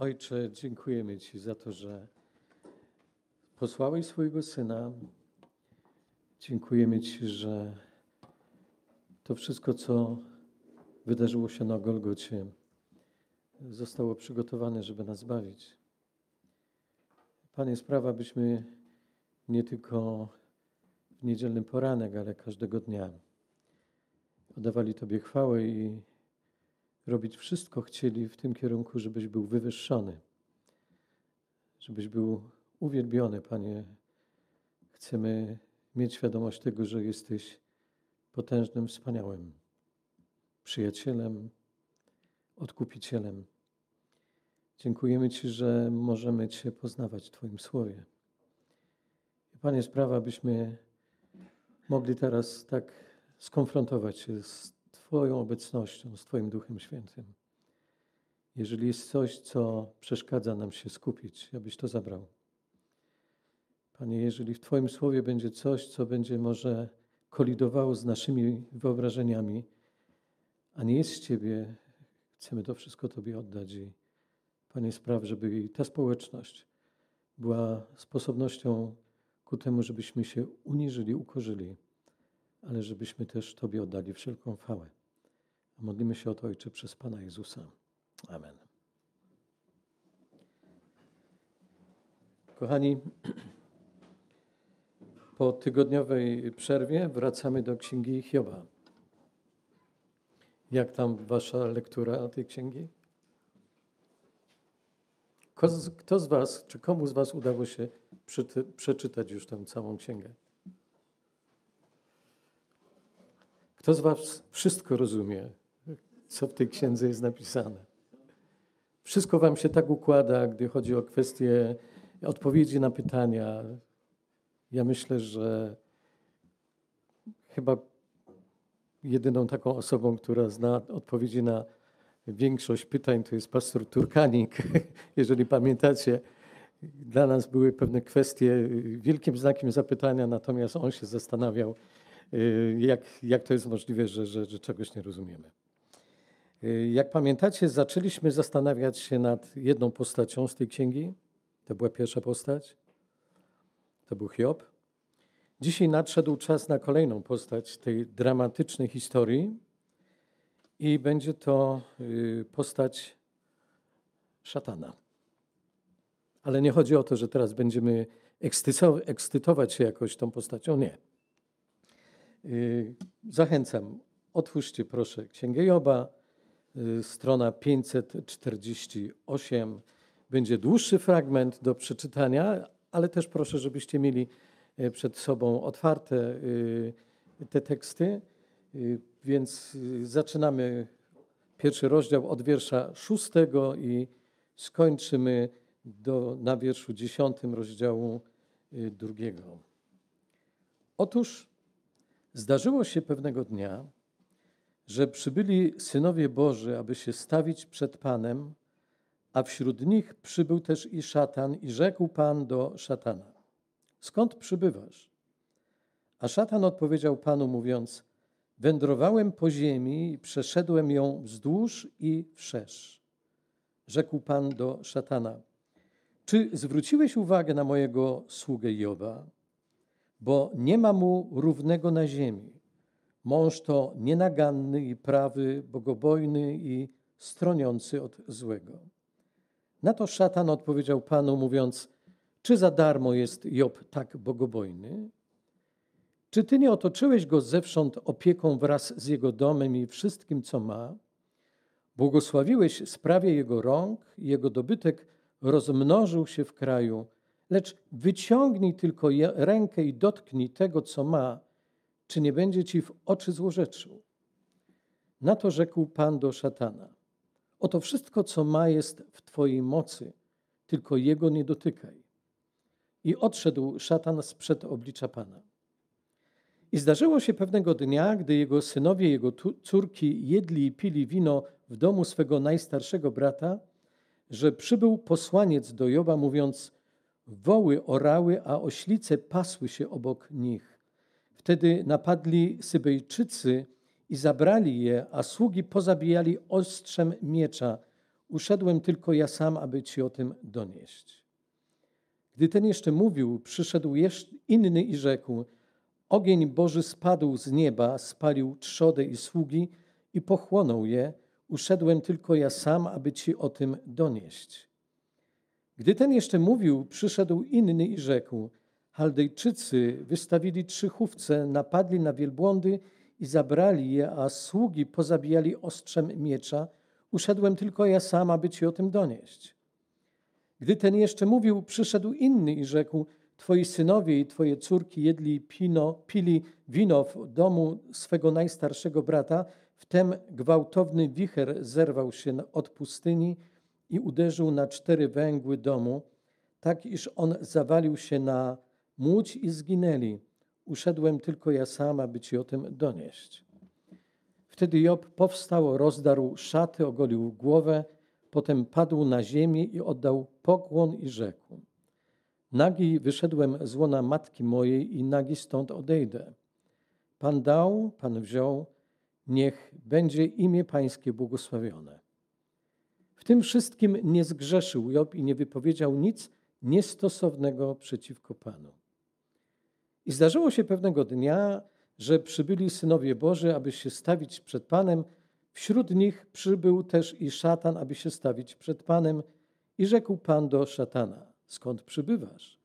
Ojcze, dziękujemy Ci za to, że posłałeś swojego Syna. Dziękujemy Ci, że to wszystko, co wydarzyło się na Golgocie, zostało przygotowane, żeby nas zbawić. Panie, sprawa, byśmy nie tylko w niedzielny poranek, ale każdego dnia oddawali Tobie chwałę i robić wszystko chcieli w tym kierunku, żebyś był wywyższony, żebyś był uwielbiony, Panie. Chcemy mieć świadomość tego, że jesteś potężnym, wspaniałym przyjacielem, odkupicielem. Dziękujemy Ci, że możemy Cię poznawać w Twoim słowie. Panie, sprawa, byśmy mogli teraz tak skonfrontować się z Twoją obecnością, z Twoim Duchem Świętym. Jeżeli jest coś, co przeszkadza nam się skupić, abyś to zabrał. Panie, jeżeli w Twoim słowie będzie coś, co będzie może kolidowało z naszymi wyobrażeniami, a nie jest z Ciebie, chcemy to wszystko Tobie oddać. I Panie, spraw, żeby ta społeczność była sposobnością ku temu, żebyśmy się uniżyli, ukorzyli, ale żebyśmy też Tobie oddali wszelką chwałę. Modlimy się o to, Ojcze, przez Pana Jezusa. Amen. Kochani, po tygodniowej przerwie wracamy do Księgi Hioba. Jak tam wasza lektura tej księgi? Kto z was, czy komu z was udało się przeczytać już tę całą księgę? Kto z was wszystko rozumie, co w tej księdze jest napisane? Wszystko wam się tak układa, gdy chodzi o kwestie odpowiedzi na pytania. Ja myślę, że chyba jedyną taką osobą, która zna odpowiedzi na większość pytań, to jest pastor Turkanik. Jeżeli pamiętacie, dla nas były pewne kwestie wielkim znakiem zapytania, natomiast on się zastanawiał, y, jak, jak to jest możliwe, że, że, że czegoś nie rozumiemy. Jak pamiętacie, zaczęliśmy zastanawiać się nad jedną postacią z tej księgi. To była pierwsza postać. To był Hiob. Dzisiaj nadszedł czas na kolejną postać tej dramatycznej historii i będzie to y, postać szatana. Ale nie chodzi o to, że teraz będziemy ekscytować się jakoś tą postacią. Nie. Y, zachęcam, otwórzcie proszę Księgę Joba, strona 548. Będzie dłuższy fragment do przeczytania, ale też proszę, żebyście mieli e, przed sobą otwarte y, te teksty. Więc zaczynamy pierwszy rozdział od wiersza szóstego i skończymy do, na wierszu dziesiątym rozdziału y, drugiego. Otóż zdarzyło się pewnego dnia, że przybyli synowie Boży, aby się stawić przed Panem, a wśród nich przybył też i szatan, i rzekł Pan do szatana: Skąd przybywasz? A szatan odpowiedział Panu, mówiąc: Wędrowałem po ziemi i przeszedłem ją wzdłuż i wszerz. Rzekł Pan do szatana: czy zwróciłeś uwagę na mojego sługę Joba? Bo nie ma mu równego na ziemi. Mąż to nienaganny i prawy, bogobojny i stroniący od złego. Na to szatan odpowiedział Panu, mówiąc: Czy za darmo jest Job tak bogobojny? Czy ty nie otoczyłeś go zewsząd opieką wraz z jego domem i wszystkim, co ma? Błogosławiłeś sprawie jego rąk jego dobytek rozmnożył się w kraju, lecz wyciągnij tylko rękę i dotknij tego, co ma, czy nie będzie ci w oczy złorzeczył. Na to rzekł Pan do szatana: Oto wszystko, co ma, jest w Twojej mocy, tylko jego nie dotykaj. I odszedł szatan sprzed oblicza Pana. I zdarzyło się pewnego dnia, gdy jego synowie, jego córki jedli i pili wino w domu swego najstarszego brata, że przybył posłaniec do Joba, mówiąc: Woły orały, a oślice pasły się obok nich. Wtedy napadli Sybejczycy i zabrali je, a sługi pozabijali ostrzem miecza. uszedłem tylko ja sam, aby ci o tym donieść. Gdy ten jeszcze mówił, przyszedł jeszcze inny i rzekł: Ogień Boży spadł z nieba, spalił trzodę i sługi i pochłonął je. Uszedłem tylko ja sam, aby ci o tym donieść. Gdy ten jeszcze mówił, przyszedł inny i rzekł: Chaldejczycy wystawili trzy chówce, napadli na wielbłądy i zabrali je, a sługi pozabijali ostrzem miecza. Uszedłem tylko ja sam, aby ci o tym donieść. Gdy ten jeszcze mówił, przyszedł inny i rzekł: Twoi synowie i twoje córki jedli pino, pili wino w domu swego najstarszego brata. Wtem gwałtowny wicher zerwał się od pustyni i uderzył na cztery węgły domu, tak iż on zawalił się na Łódź i zginęli. Uszedłem tylko ja sam, aby ci o tym donieść. Wtedy Job powstał, rozdarł szaty, ogolił głowę, potem padł na ziemię i oddał pokłon i rzekł. Nagi wyszedłem z łona matki mojej i nagi stąd odejdę. Pan dał, Pan wziął, niech będzie imię Pańskie błogosławione. W tym wszystkim nie zgrzeszył Job i nie wypowiedział nic niestosownego przeciwko Panu. I zdarzyło się pewnego dnia, że przybyli synowie Boży, aby się stawić przed Panem. Wśród nich przybył też i szatan, aby się stawić przed Panem. I rzekł Pan do szatana: Skąd przybywasz?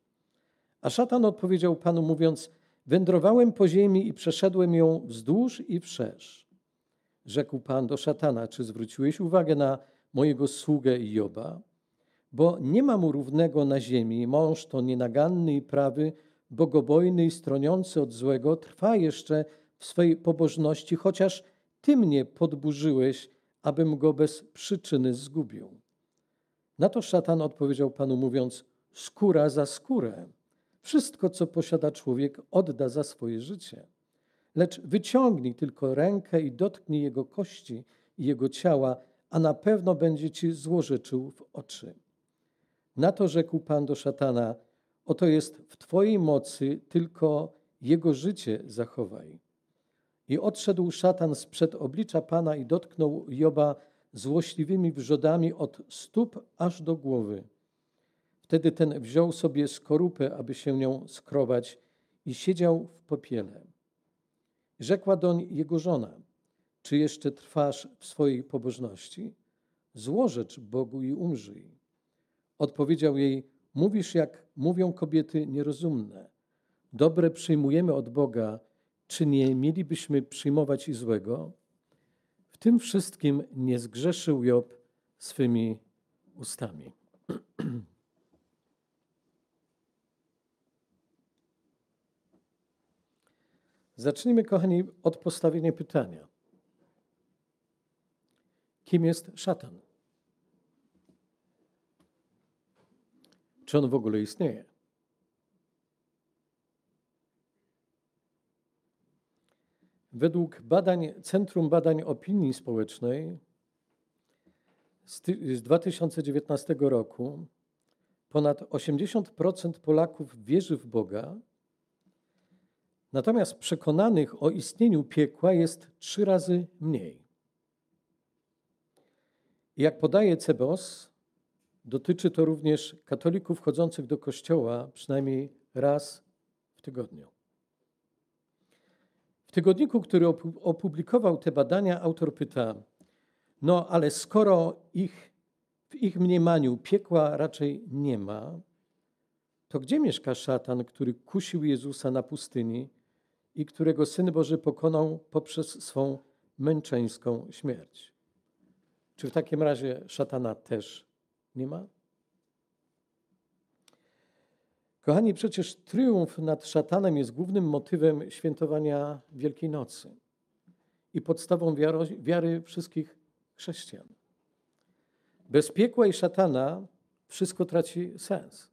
A szatan odpowiedział Panu, mówiąc: Wędrowałem po ziemi i przeszedłem ją wzdłuż i wszerz. Rzekł Pan do szatana: Czy zwróciłeś uwagę na mojego sługę Joba? Bo nie ma mu równego na ziemi, mąż to nienaganny i prawy, bogobojny i stroniący od złego, trwa jeszcze w swej pobożności, chociaż ty mnie podburzyłeś, abym go bez przyczyny zgubił. Na to szatan odpowiedział panu, mówiąc: Skóra za skórę. Wszystko, co posiada człowiek, odda za swoje życie. Lecz wyciągnij tylko rękę i dotknij jego kości i jego ciała, a na pewno będzie ci złożyczył w oczy. Na to rzekł Pan do szatana: Oto jest w Twojej mocy, tylko jego życie zachowaj. I odszedł szatan sprzed oblicza Pana i dotknął Joba złośliwymi wrzodami od stóp aż do głowy. Wtedy ten wziął sobie skorupę, aby się nią skrobać i siedział w popiele. Rzekła doń jego żona, czy jeszcze trwasz w swojej pobożności? Złożecz Bogu i umrzyj. Odpowiedział jej, Mówisz, jak mówią kobiety nierozumne. Dobre przyjmujemy od Boga, czy nie mielibyśmy przyjmować i złego? W tym wszystkim nie zgrzeszył Job swymi ustami. Zacznijmy, kochani, od postawienia pytania. Kim jest szatan? Czy on w ogóle istnieje? Według badań Centrum Badań Opinii Społecznej z 2019 roku ponad 80% Polaków wierzy w Boga, natomiast przekonanych o istnieniu piekła jest trzy razy mniej. Jak podaje CEBOS, Dotyczy to również katolików chodzących do kościoła przynajmniej raz w tygodniu. W tygodniku, który opublikował te badania, autor pyta: No, ale skoro ich, w ich mniemaniu piekła raczej nie ma, to gdzie mieszka szatan, który kusił Jezusa na pustyni i którego syn Boży pokonał poprzez swą męczeńską śmierć? Czy w takim razie szatana też nie ma? Kochani, przecież triumf nad szatanem jest głównym motywem świętowania Wielkiej Nocy i podstawą wiary, wiary wszystkich chrześcijan. Bez piekła i szatana wszystko traci sens.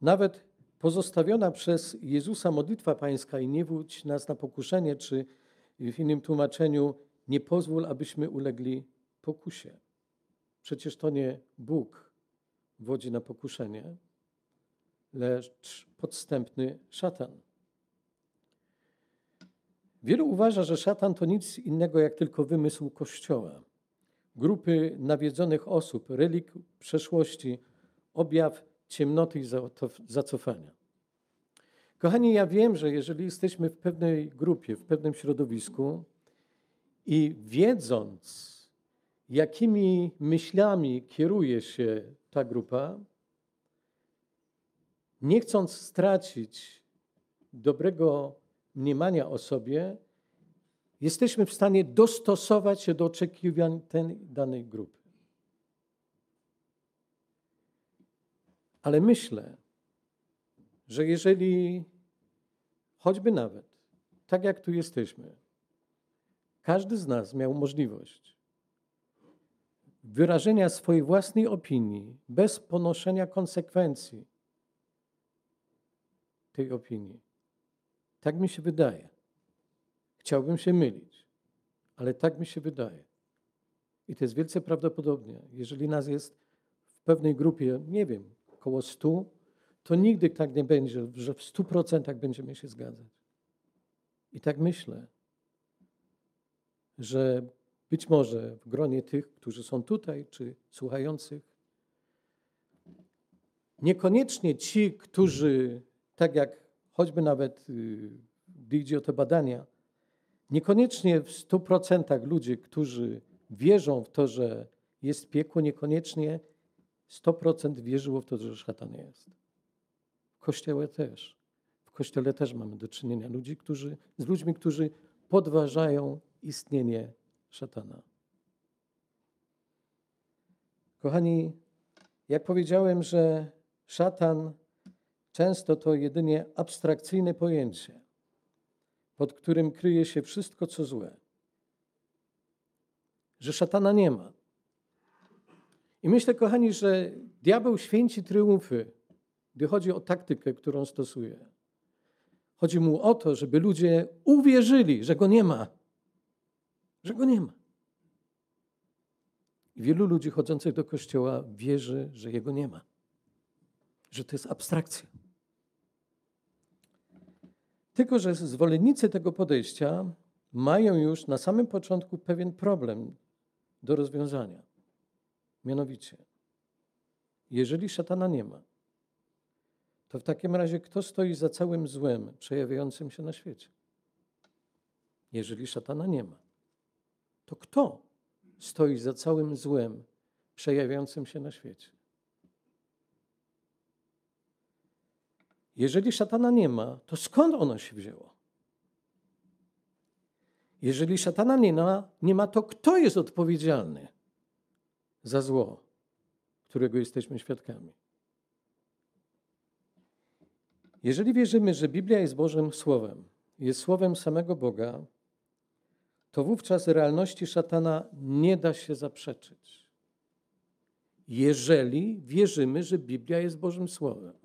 Nawet pozostawiona przez Jezusa modlitwa pańska i nie wódź nas na pokuszenie, czy w innym tłumaczeniu nie pozwól, abyśmy ulegli pokusie. Przecież to nie Bóg wodzi na pokuszenie, lecz podstępny szatan. Wielu uważa, że szatan to nic innego jak tylko wymysł Kościoła. grupy nawiedzonych osób, relik przeszłości, objaw ciemnoty i zacofania. Kochani, ja wiem, że jeżeli jesteśmy w pewnej grupie, w pewnym środowisku i wiedząc, jakimi myślami kieruje się ta grupa, nie chcąc stracić dobrego mniemania o sobie, jesteśmy w stanie dostosować się do oczekiwań tej danej grupy. Ale myślę, że jeżeli choćby nawet, tak jak tu jesteśmy, każdy z nas miał możliwość wyrażenia swojej własnej opinii bez ponoszenia konsekwencji tej opinii. Tak mi się wydaje. Chciałbym się mylić, ale tak mi się wydaje. I to jest wielce prawdopodobne. Jeżeli nas jest w pewnej grupie, nie wiem, około stu, to nigdy tak nie będzie, że w stu procentach będziemy się zgadzać. I tak myślę, że być może w gronie tych, którzy są tutaj, czy słuchających, niekoniecznie ci, którzy, tak jak choćby nawet gdy idzie o te badania, niekoniecznie w stu procentach ludzi, którzy wierzą w to, że jest piekło, niekoniecznie 100% wierzyło w to, że szatan jest. W Kościele też. W Kościele też mamy do czynienia ludzi, którzy, z ludźmi, którzy podważają istnienie szatana. Kochani, jak powiedziałem, że szatan często to jedynie abstrakcyjne pojęcie, pod którym kryje się wszystko, co złe. Że szatana nie ma. I myślę, kochani, że diabeł święci triumfy, gdy chodzi o taktykę, którą stosuje. Chodzi mu o to, żeby ludzie uwierzyli, że go nie ma. Że go nie ma. I wielu ludzi chodzących do kościoła wierzy, że jego nie ma. Że to jest abstrakcja. Tylko, że zwolennicy tego podejścia mają już na samym początku pewien problem do rozwiązania. Mianowicie, jeżeli szatana nie ma, to w takim razie kto stoi za całym złem przejawiającym się na świecie? Jeżeli szatana nie ma, to kto stoi za całym złem przejawiającym się na świecie? Jeżeli szatana nie ma, to skąd ono się wzięło? Jeżeli szatana nie ma, nie ma, to kto jest odpowiedzialny za zło, którego jesteśmy świadkami? Jeżeli wierzymy, że Biblia jest Bożym Słowem, jest Słowem samego Boga, to wówczas realności szatana nie da się zaprzeczyć. Jeżeli wierzymy, że Biblia jest Bożym Słowem.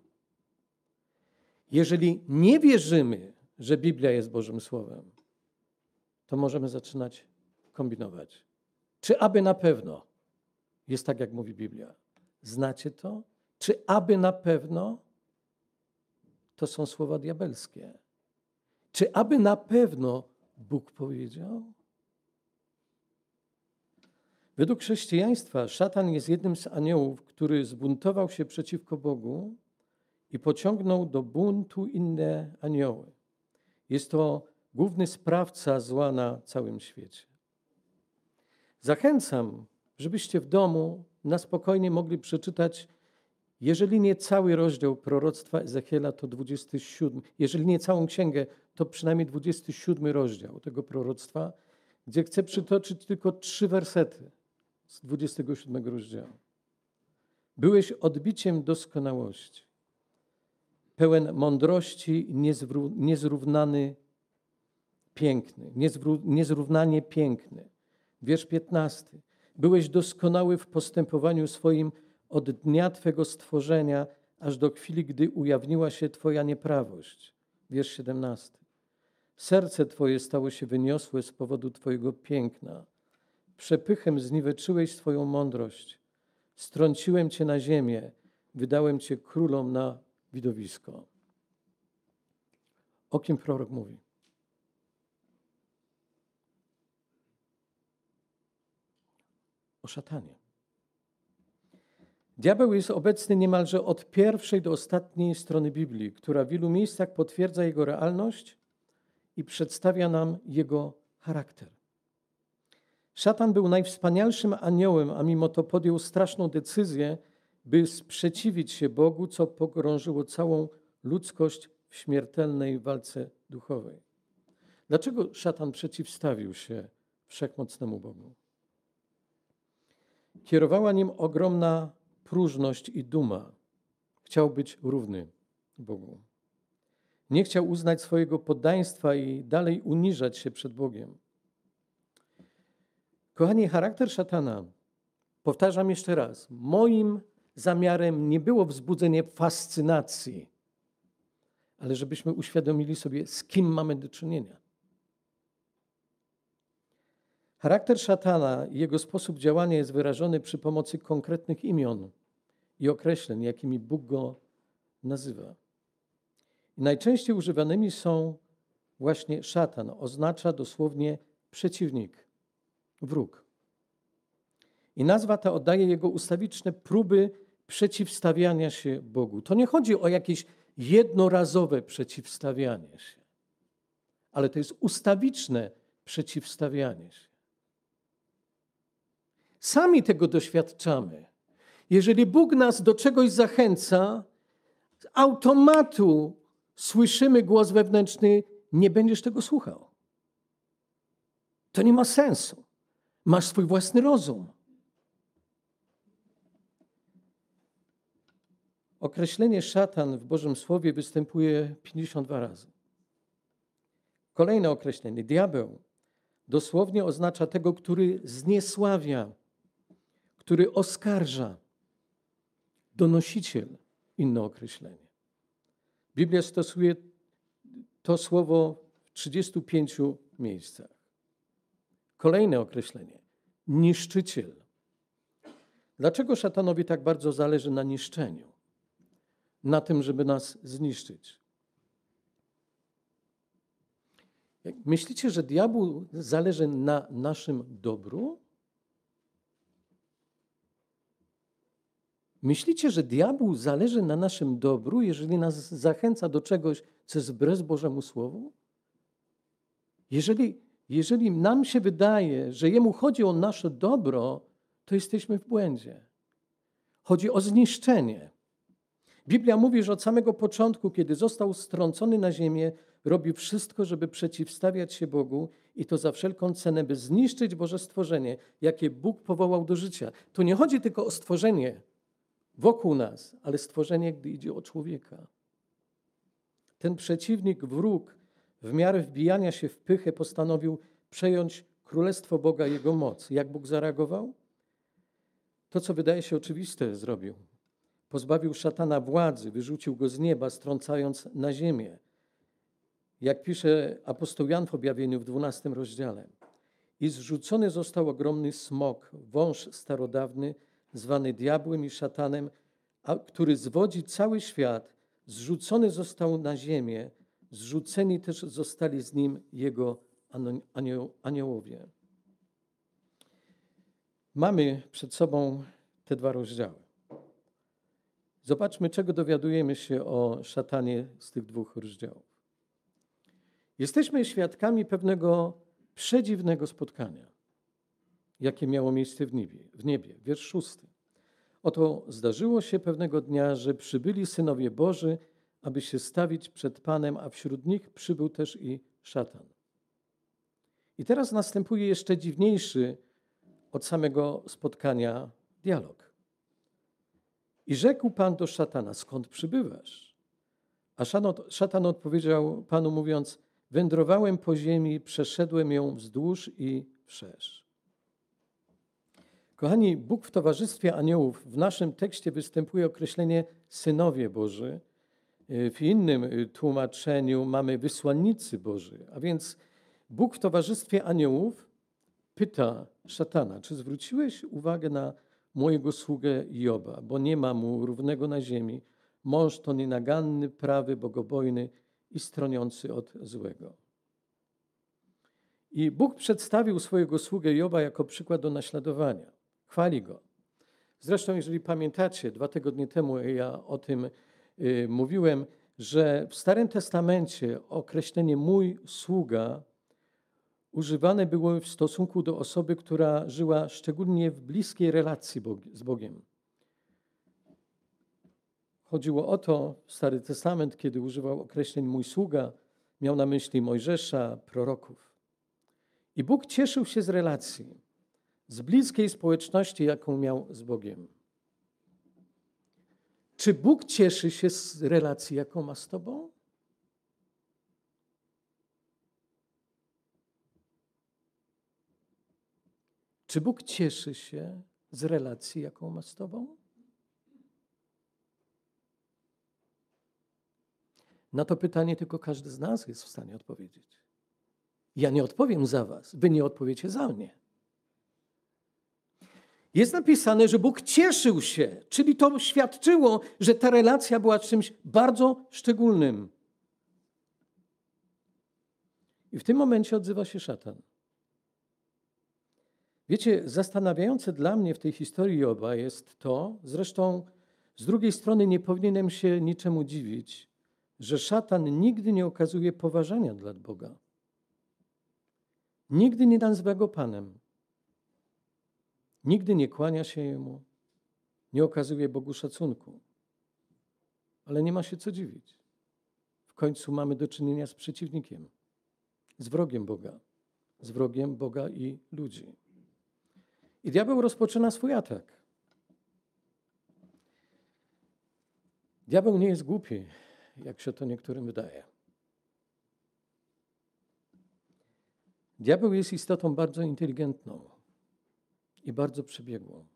Jeżeli nie wierzymy, że Biblia jest Bożym Słowem, to możemy zaczynać kombinować. Czy aby na pewno jest tak, jak mówi Biblia? Znacie to? Czy aby na pewno to są słowa diabelskie? Czy aby na pewno Bóg powiedział? Według chrześcijaństwa szatan jest jednym z aniołów, który zbuntował się przeciwko Bogu i pociągnął do buntu inne anioły. Jest to główny sprawca zła na całym świecie. Zachęcam, żebyście w domu na spokojnie mogli przeczytać, jeżeli nie cały rozdział proroctwa Ezechiela, to 27, jeżeli nie całą księgę, to przynajmniej 27 rozdział tego proroctwa, gdzie chcę przytoczyć tylko trzy wersety z 27 rozdziału. Byłeś odbiciem doskonałości pełen mądrości, niezrównany piękny, niezrównanie piękny. Wiersz 15. Byłeś doskonały w postępowaniu swoim od dnia Twego stworzenia, aż do chwili, gdy ujawniła się Twoja nieprawość. Wiersz 17. Serce Twoje stało się wyniosłe z powodu Twojego piękna. Przepychem zniweczyłeś swoją mądrość. Strąciłem Cię na ziemię, wydałem Cię królom na widowisko. O kim prorok mówi? O szatanie. Diabeł jest obecny niemalże od pierwszej do ostatniej strony Biblii, która w wielu miejscach potwierdza jego realność i przedstawia nam jego charakter. Szatan był najwspanialszym aniołem, a mimo to podjął straszną decyzję, by sprzeciwić się Bogu, co pogrążyło całą ludzkość w śmiertelnej walce duchowej. Dlaczego szatan przeciwstawił się wszechmocnemu Bogu? Kierowała nim ogromna próżność i duma. Chciał być równy Bogu. Nie chciał uznać swojego poddaństwa i dalej uniżać się przed Bogiem. Kochani, charakter szatana, powtarzam jeszcze raz, moim zamiarem nie było wzbudzenie fascynacji, ale żebyśmy uświadomili sobie, z kim mamy do czynienia. Charakter szatana i jego sposób działania jest wyrażony przy pomocy konkretnych imion i określeń, jakimi Bóg go nazywa. I najczęściej używanymi są właśnie szatan, oznacza dosłownie przeciwnik, wróg. I nazwa ta oddaje jego ustawiczne próby przeciwstawiania się Bogu. To nie chodzi o jakieś jednorazowe przeciwstawianie się, ale to jest ustawiczne przeciwstawianie się. Sami tego doświadczamy. Jeżeli Bóg nas do czegoś zachęca, z automatu słyszymy głos wewnętrzny: Nie będziesz tego słuchał. To nie ma sensu. Masz swój własny rozum. Określenie szatan w Bożym Słowie występuje 52 razy. Kolejne określenie, diabeł, dosłownie oznacza tego, który zniesławia, który oskarża. Donosiciel, inne określenie. Biblia stosuje to słowo w 35 miejscach. Kolejne określenie niszczyciel. Dlaczego szatanowi tak bardzo zależy na niszczeniu? Na tym, żeby nas zniszczyć. Myślicie, że diabłu zależy na naszym dobru? Myślicie, że diabłu zależy na naszym dobru, jeżeli nas zachęca do czegoś, co jest wbrew Bożemu Słowu? Jeżeli, jeżeli nam się wydaje, że jemu chodzi o nasze dobro, to jesteśmy w błędzie. Chodzi o zniszczenie. Biblia mówi, że od samego początku, kiedy został strącony na ziemię, robił wszystko, żeby przeciwstawiać się Bogu i to za wszelką cenę, by zniszczyć Boże stworzenie, jakie Bóg powołał do życia. Tu nie chodzi tylko o stworzenie, wokół nas, ale stworzenie, gdy idzie o człowieka. Ten przeciwnik, wróg, w miarę wbijania się w pychę postanowił przejąć królestwo Boga, jego moc. Jak Bóg zareagował? To, co wydaje się oczywiste, zrobił. Pozbawił szatana władzy, wyrzucił go z nieba, strącając na ziemię. Jak pisze apostoł Jan w objawieniu w 12 rozdziale. I zrzucony został ogromny smok, wąż starodawny, zwany diabłem i szatanem, a, który zwodzi cały świat, zrzucony został na ziemię, zrzuceni też zostali z nim jego aniołowie. Mamy przed sobą te dwa rozdziały. Zobaczmy, czego dowiadujemy się o szatanie z tych dwóch rozdziałów. Jesteśmy świadkami pewnego przedziwnego spotkania jakie miało miejsce w niebie. W niebie. Wiersz szósty. Oto zdarzyło się pewnego dnia, że przybyli synowie Boży, aby się stawić przed Panem, a wśród nich przybył też i szatan. I teraz następuje jeszcze dziwniejszy od samego spotkania dialog. I rzekł Pan do szatana: Skąd przybywasz? A szatan odpowiedział Panu, mówiąc: Wędrowałem po ziemi, przeszedłem ją wzdłuż i wszerz. Kochani, Bóg w towarzystwie aniołów w naszym tekście występuje określenie synowie Boży. W innym y, tłumaczeniu mamy wysłannicy Boży. A więc Bóg w towarzystwie aniołów pyta szatana, czy zwróciłeś uwagę na mojego sługę Joba, bo nie ma mu równego na ziemi. Mąż to nienaganny, prawy, bogobojny i stroniący od złego. I Bóg przedstawił swojego sługę Joba jako przykład do naśladowania. chwali go. Zresztą, jeżeli pamiętacie, dwa tygodnie temu ja o tym mówiłem, że w Starym Testamencie określenie mój sługa używane było w stosunku do osoby, która żyła szczególnie w bliskiej relacji z Bogiem. Chodziło o to, Stary Testament, kiedy używał określeń mój sługa, miał na myśli Mojżesza, proroków. I Bóg cieszył się z relacji, z bliskiej społeczności, jaką miał z Bogiem. Czy Bóg cieszy się z relacji, jaką ma z Tobą? Czy Bóg cieszy się z relacji, jaką ma z Tobą? Na to pytanie tylko każdy z nas jest w stanie odpowiedzieć. Ja nie odpowiem za Was, Wy nie odpowiecie za mnie. Jest napisane, że Bóg cieszył się, czyli to świadczyło, że ta relacja była czymś bardzo szczególnym. I w tym momencie odzywa się szatan. Wiecie, zastanawiające dla mnie w tej historii Joba jest to, zresztą z drugiej strony nie powinienem się niczemu dziwić, że szatan nigdy nie okazuje poważania dla Boga. Nigdy nie nazywa go Panem. Nigdy nie kłania się Jemu, nie okazuje Bogu szacunku. Ale nie ma się co dziwić. W końcu mamy do czynienia z przeciwnikiem, z wrogiem Boga, z wrogiem Boga i ludzi. I diabeł rozpoczyna swój atak. Diabeł nie jest głupi, jak się to niektórym wydaje. Diabeł jest istotą bardzo inteligentną i bardzo przebiegłą.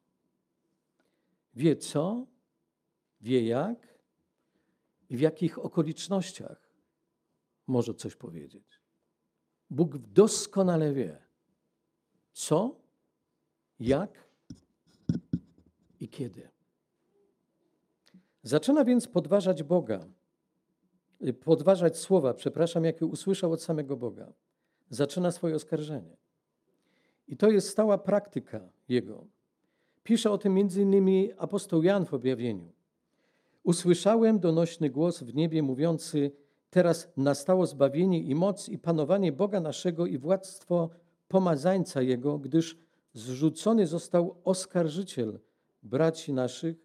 Wie co, wie jak i w jakich okolicznościach może coś powiedzieć. Bóg doskonale wie, co, jak i kiedy. Zaczyna więc podważać Boga, y, podważać słowa, przepraszam, jakie usłyszał od samego Boga. Zaczyna swoje oskarżenie. I to jest stała praktyka jego. Pisze o tym m.in. apostoł Jan w objawieniu. Usłyszałem donośny głos w niebie mówiący: Teraz nastało zbawienie i moc i panowanie Boga naszego i władztwo pomazańca Jego, gdyż zrzucony został oskarżyciel braci naszych,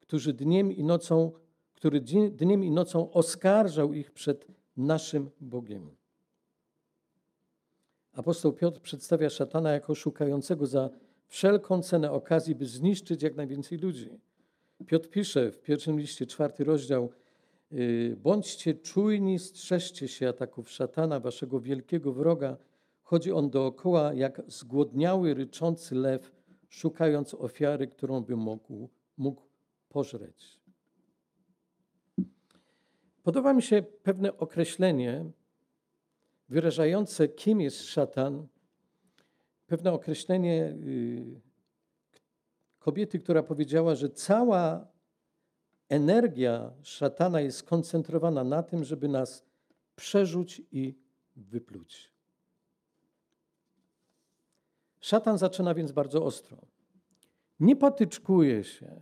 którzy dniem i nocą, który dniem i nocą oskarżał ich przed naszym Bogiem. Apostoł Piotr przedstawia szatana jako szukającego za wszelką cenę okazji, by zniszczyć jak najwięcej ludzi. Piotr pisze w pierwszym liście, czwarty rozdział, y, bądźcie czujni, strzeżcie się ataków szatana, waszego wielkiego wroga. Chodzi on dookoła jak zgłodniały, ryczący lew, szukając ofiary, którą by mógł, mógł pożreć. Podoba mi się pewne określenie wyrażające, kim jest szatan, pewne określenie y, kobiety, która powiedziała, że cała energia szatana jest skoncentrowana na tym, żeby nas przerzuć i wypluć. Szatan zaczyna więc bardzo ostro. Nie patyczkuje się,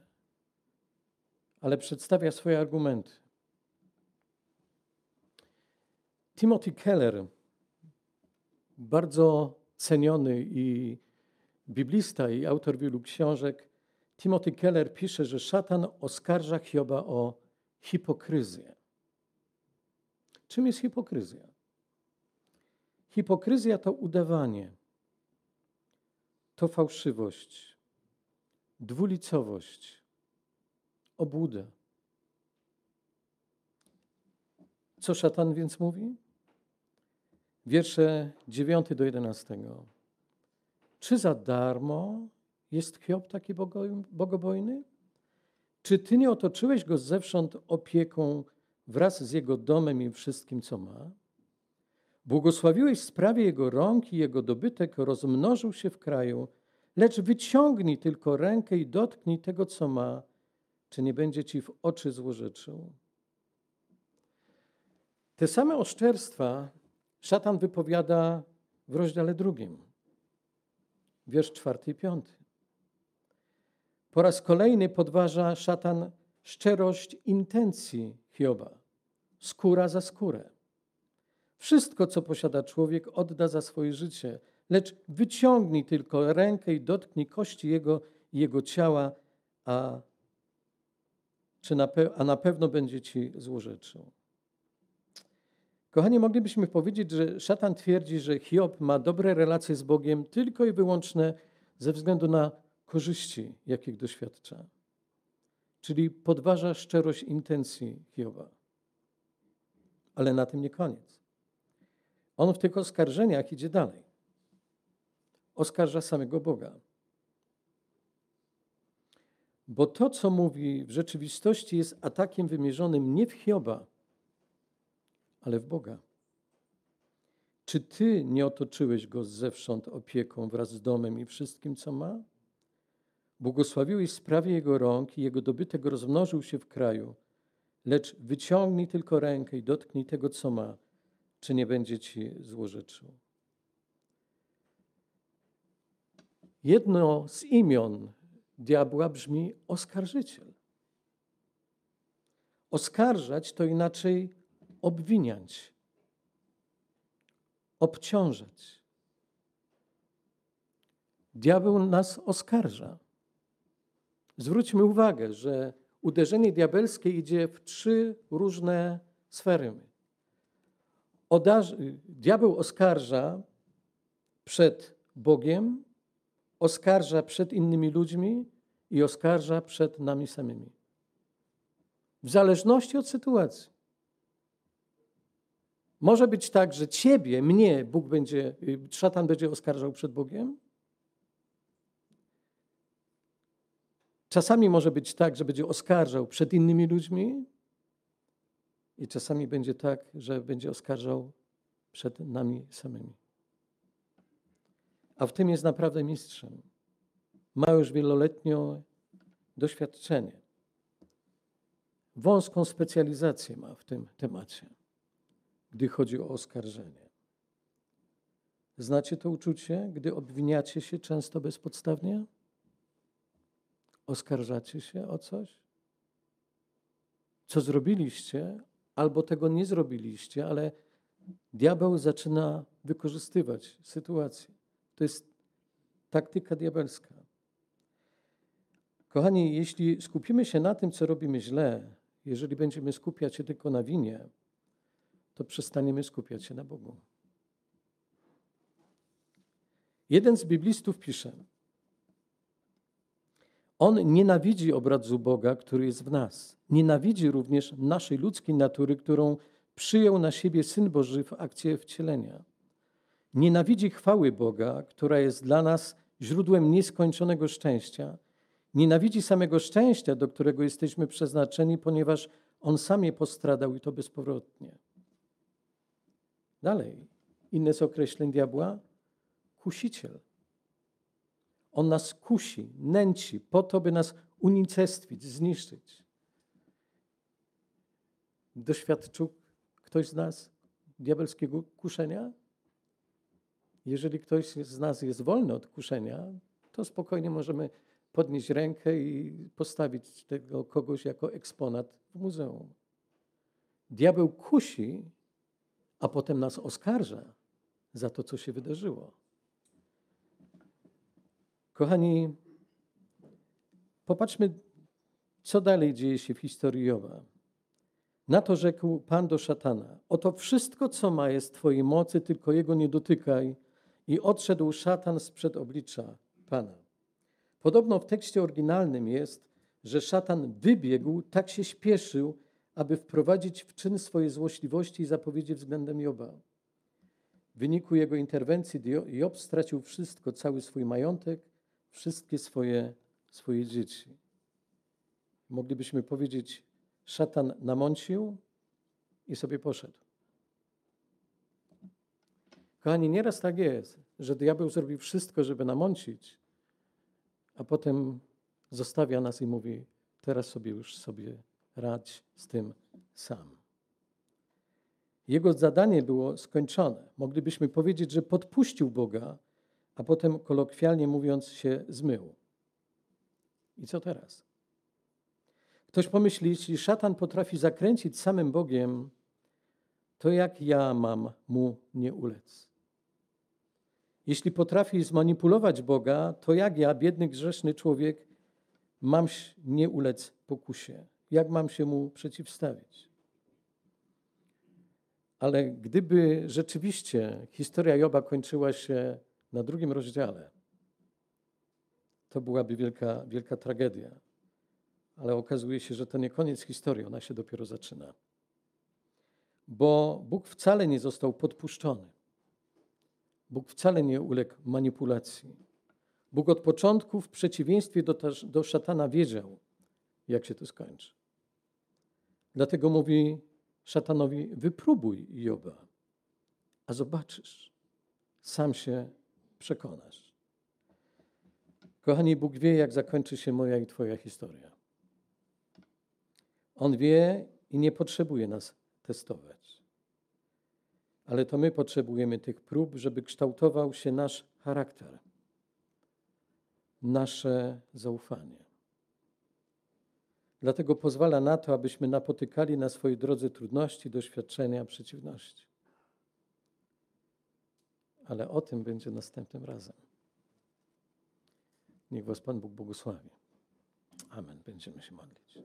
ale przedstawia swoje argumenty. Timothy Keller, bardzo ceniony i biblista i autor wielu książek, Timothy Keller pisze, że szatan oskarża Hioba o hipokryzję. Czym jest hipokryzja? Hipokryzja to udawanie, to fałszywość, dwulicowość, obłuda. Co szatan więc mówi? Wiersze 9 do 11. Czy za darmo jest Hiob taki bogobojny? Czy ty nie otoczyłeś go zewsząd opieką wraz z jego domem i wszystkim, co ma? Błogosławiłeś sprawie jego rąk i jego dobytek rozmnożył się w kraju, lecz wyciągnij tylko rękę i dotknij tego, co ma, czy nie będzie ci w oczy złorzeczył. Te same oszczerstwa szatan wypowiada w rozdziale drugim, wiersz czwarty i piąty. Po raz kolejny podważa szatan szczerość intencji Hioba. Skóra za skórę. Wszystko, co posiada człowiek, odda za swoje życie, lecz wyciągnij tylko rękę i dotknij kości jego i jego ciała, a, czy na, a na pewno będzie ci złorzeczył. Kochani, moglibyśmy powiedzieć, że szatan twierdzi, że Hiob ma dobre relacje z Bogiem tylko i wyłącznie ze względu na korzyści, jakich doświadcza. Czyli podważa szczerość intencji Hioba. Ale na tym nie koniec. On w tych oskarżeniach idzie dalej. Oskarża samego Boga. Bo to, co mówi w rzeczywistości, jest atakiem wymierzonym nie w Hioba, ale w Boga. Czy ty nie otoczyłeś go zewsząd opieką wraz z domem i wszystkim, co ma? Błogosławiłeś sprawie jego rąk i jego dobytek rozmnożył się w kraju. Lecz wyciągnij tylko rękę i dotknij tego, co ma, czy nie będzie ci złorzeczył. Jedno z imion diabła brzmi oskarżyciel. Oskarżać to inaczej obwiniać, obciążać. Diabeł nas oskarża. Zwróćmy uwagę, że uderzenie diabelskie idzie w trzy różne sfery. diabeł oskarża przed Bogiem, oskarża przed innymi ludźmi i oskarża przed nami samymi. W zależności od sytuacji. Może być tak, że ciebie, mnie Bóg będzie, y, szatan będzie oskarżał przed Bogiem. Czasami może być tak, że będzie oskarżał przed innymi ludźmi. I czasami będzie tak, że będzie oskarżał przed nami samymi. A w tym jest naprawdę mistrzem. Ma już wieloletnie doświadczenie. Wąską specjalizację ma w tym temacie gdy chodzi o oskarżenie. Znacie to uczucie, gdy obwiniacie się często bezpodstawnie? Oskarżacie się o coś? Co zrobiliście, albo tego nie zrobiliście, ale diabeł zaczyna wykorzystywać sytuację. To jest taktyka diabelska. Kochani, jeśli skupimy się na tym, co robimy źle, jeżeli będziemy skupiać się tylko na winie, to przestaniemy skupiać się na Bogu. Jeden z biblistów pisze: On nienawidzi obrazu Boga, który jest w nas. Nienawidzi również naszej ludzkiej natury, którą przyjął na siebie Syn Boży w akcie wcielenia. Nienawidzi chwały Boga, która jest dla nas źródłem nieskończonego szczęścia. Nienawidzi samego szczęścia, do którego jesteśmy przeznaczeni, ponieważ On sam je postradał i to bezpowrotnie. Dalej, inne z określeń diabła? Kusiciel. On nas kusi, nęci po to, by nas unicestwić, zniszczyć. Doświadczył ktoś z nas diabelskiego kuszenia? Jeżeli ktoś z nas jest wolny od kuszenia, to spokojnie możemy podnieść rękę i postawić tego kogoś jako eksponat w muzeum. Diabeł kusi a potem nas oskarża za to, co się wydarzyło. Kochani, popatrzmy, co dalej dzieje się w historii Joba. Na to rzekł Pan do szatana: Oto wszystko, co ma, jest Twojej mocy, tylko jego nie dotykaj. I odszedł szatan sprzed oblicza Pana. Podobno w tekście oryginalnym jest, że szatan wybiegł, tak się śpieszył, aby wprowadzić w czyn swoje złośliwości i zapowiedzi względem Joba. W wyniku jego interwencji Job stracił wszystko, cały swój majątek, wszystkie swoje, swoje dzieci. Moglibyśmy powiedzieć, szatan namącił i sobie poszedł. Kochani, nieraz tak jest, że diabeł zrobi wszystko, żeby namącić, a potem zostawia nas i mówi, teraz sobie już sobie radź z tym sam. Jego zadanie było skończone. Moglibyśmy powiedzieć, że podpuścił Boga, a potem kolokwialnie mówiąc się zmył. I co teraz? Ktoś pomyśli, jeśli szatan potrafi zakręcić samym Bogiem, to jak ja mam mu nie ulec? Jeśli potrafi zmanipulować Boga, to jak ja, biedny, grzeszny człowiek, mam nie ulec pokusie? Jak mam się mu przeciwstawić? Ale gdyby rzeczywiście historia Joba kończyła się na drugim rozdziale, to byłaby wielka, wielka tragedia. Ale okazuje się, że to nie koniec historii, ona się dopiero zaczyna. Bo Bóg wcale nie został podpuszczony. Bóg wcale nie uległ manipulacji. Bóg od początku, w przeciwieństwie do, do szatana, wiedział, jak się to skończy. Dlatego mówi szatanowi: Wypróbuj Joba, a zobaczysz, sam się przekonasz. Kochani, Bóg wie, jak zakończy się moja i Twoja historia. On wie i nie potrzebuje nas testować. Ale to my potrzebujemy tych prób, żeby kształtował się nasz charakter, nasze zaufanie. Dlatego pozwala na to, abyśmy napotykali na swojej drodze trudności, doświadczenia, przeciwności. Ale o tym będzie następnym razem. Niech Was Pan Bóg błogosławi. Amen. Będziemy się modlić.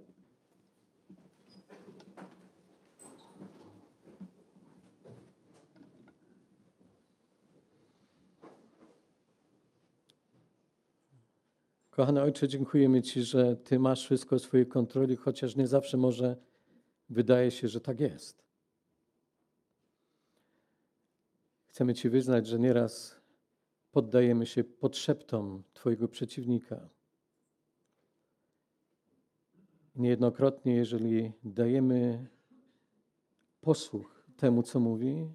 Kochany Ojcze, dziękujemy Ci, że Ty masz wszystko w swojej kontroli, chociaż nie zawsze może wydaje się, że tak jest. Chcemy Ci wyznać, że nieraz poddajemy się podszeptom Twojego przeciwnika. Niejednokrotnie, jeżeli dajemy posłuch temu, co mówi,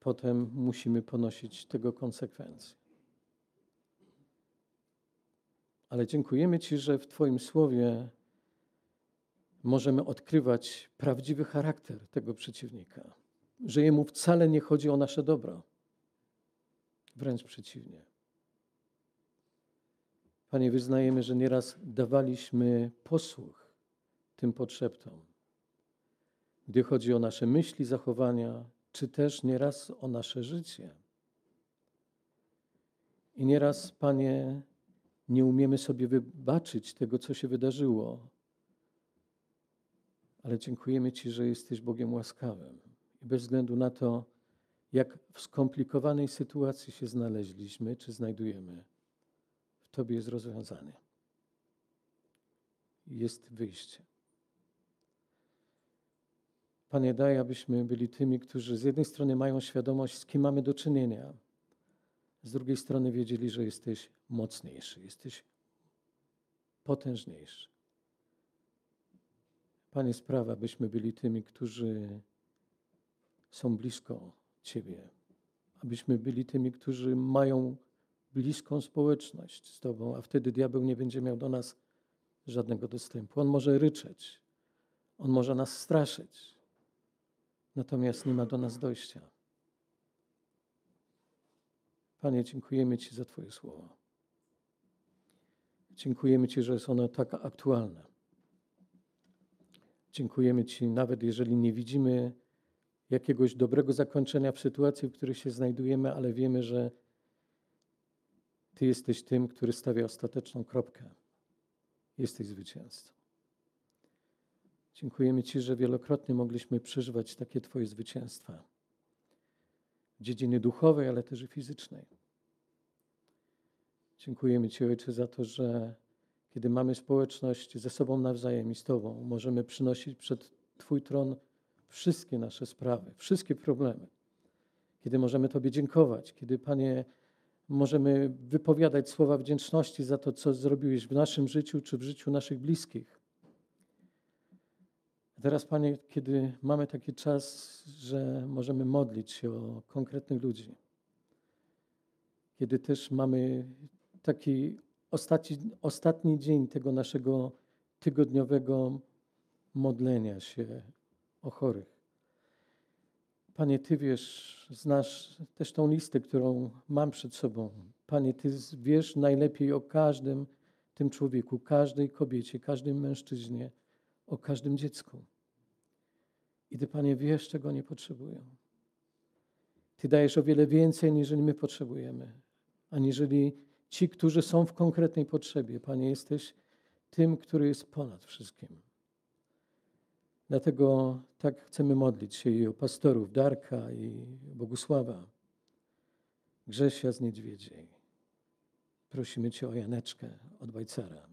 potem musimy ponosić tego konsekwencje. Ale dziękujemy Ci, że w Twoim słowie możemy odkrywać prawdziwy charakter tego przeciwnika, że jemu wcale nie chodzi o nasze dobro. Wręcz przeciwnie. Panie, wyznajemy, że nieraz dawaliśmy posłuch tym potrzeptom, gdy chodzi o nasze myśli, zachowania, czy też nieraz o nasze życie. I nieraz, Panie, nie umiemy sobie wybaczyć tego, co się wydarzyło. Ale dziękujemy Ci, że jesteś Bogiem łaskawym. I bez względu na to, jak w skomplikowanej sytuacji się znaleźliśmy, czy znajdujemy, w Tobie jest rozwiązanie. Jest wyjście. Panie, daj, abyśmy byli tymi, którzy z jednej strony mają świadomość, z kim mamy do czynienia, z drugiej strony wiedzieli, że jesteś mocniejszy, jesteś potężniejszy. Panie, sprawa, byśmy byli tymi, którzy są blisko Ciebie, abyśmy byli tymi, którzy mają bliską społeczność z Tobą, a wtedy diabeł nie będzie miał do nas żadnego dostępu. On może ryczeć, on może nas straszyć, natomiast nie ma do nas dojścia. Panie, dziękujemy Ci za Twoje słowo. Dziękujemy Ci, że jest ono tak aktualne. Dziękujemy Ci, nawet jeżeli nie widzimy jakiegoś dobrego zakończenia w sytuacji, w której się znajdujemy, ale wiemy, że Ty jesteś tym, który stawia ostateczną kropkę. Jesteś zwycięzcą. Dziękujemy Ci, że wielokrotnie mogliśmy przeżywać takie Twoje zwycięstwa dziedziny duchowej, ale też i fizycznej. Dziękujemy Ci, Ojcze, za to, że kiedy mamy społeczność ze sobą nawzajem i z Tobą, możemy przynosić przed Twój tron wszystkie nasze sprawy, wszystkie problemy. Kiedy możemy Tobie dziękować, kiedy, Panie, możemy wypowiadać słowa wdzięczności za to, co zrobiłeś w naszym życiu czy w życiu naszych bliskich. Teraz, Panie, kiedy mamy taki czas, że możemy modlić się o konkretnych ludzi, kiedy też mamy taki ostatni, ostatni dzień tego naszego tygodniowego modlenia się o chorych. Panie, Ty wiesz, znasz też tą listę, którą mam przed sobą. Panie, Ty wiesz najlepiej o każdym tym człowieku, każdej kobiecie, każdym mężczyźnie, o każdym dziecku. I Ty, Panie, wiesz, czego oni potrzebują. Ty dajesz o wiele więcej, niżeli my potrzebujemy, aniżeli ci, którzy są w konkretnej potrzebie. Panie, jesteś tym, który jest ponad wszystkim. Dlatego tak chcemy modlić się i o pastorów Darka i Bogusława, Grzesia z Niedźwiedziej. Prosimy Cię o Janeczkę od Bajcara,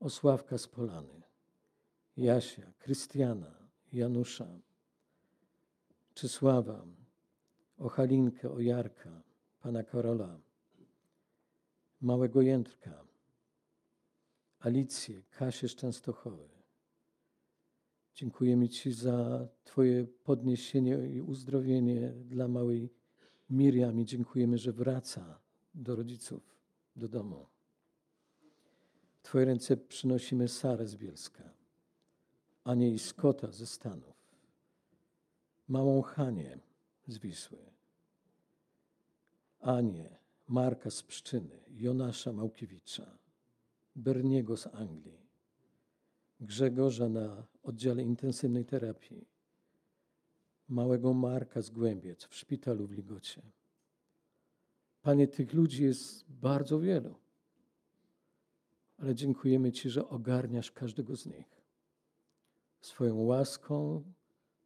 o Sławka z Polany, Jasia, Krystiana, Janusza, Czysława, o Halinkę, o Jarka, Pana Karola, Małego Jędrka, Alicję, Kasię z Częstochowy. Dziękujemy Ci za Twoje podniesienie i uzdrowienie dla małej Miriam i dziękujemy, że wraca do rodziców, do domu. W Twoje ręce przynosimy Sarę z Bielska, Anię i Skota ze Stanów, małą Hanię z Wisły, Anię, Marka z Pszczyny, Jonasza Małkiewicza, Berniego z Anglii, Grzegorza na oddziale intensywnej terapii, małego Marka z Głębiec w szpitalu w Ligocie. Panie, tych ludzi jest bardzo wielu, ale dziękujemy Ci, że ogarniasz każdego z nich swoją łaską,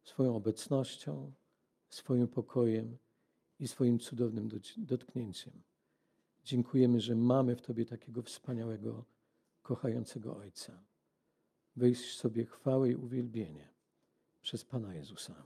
swoją obecnością, swoim pokojem i swoim cudownym dotknięciem. Dziękujemy, że mamy w Tobie takiego wspaniałego, kochającego Ojca. Wyjść sobie chwałę i uwielbienie przez Pana Jezusa.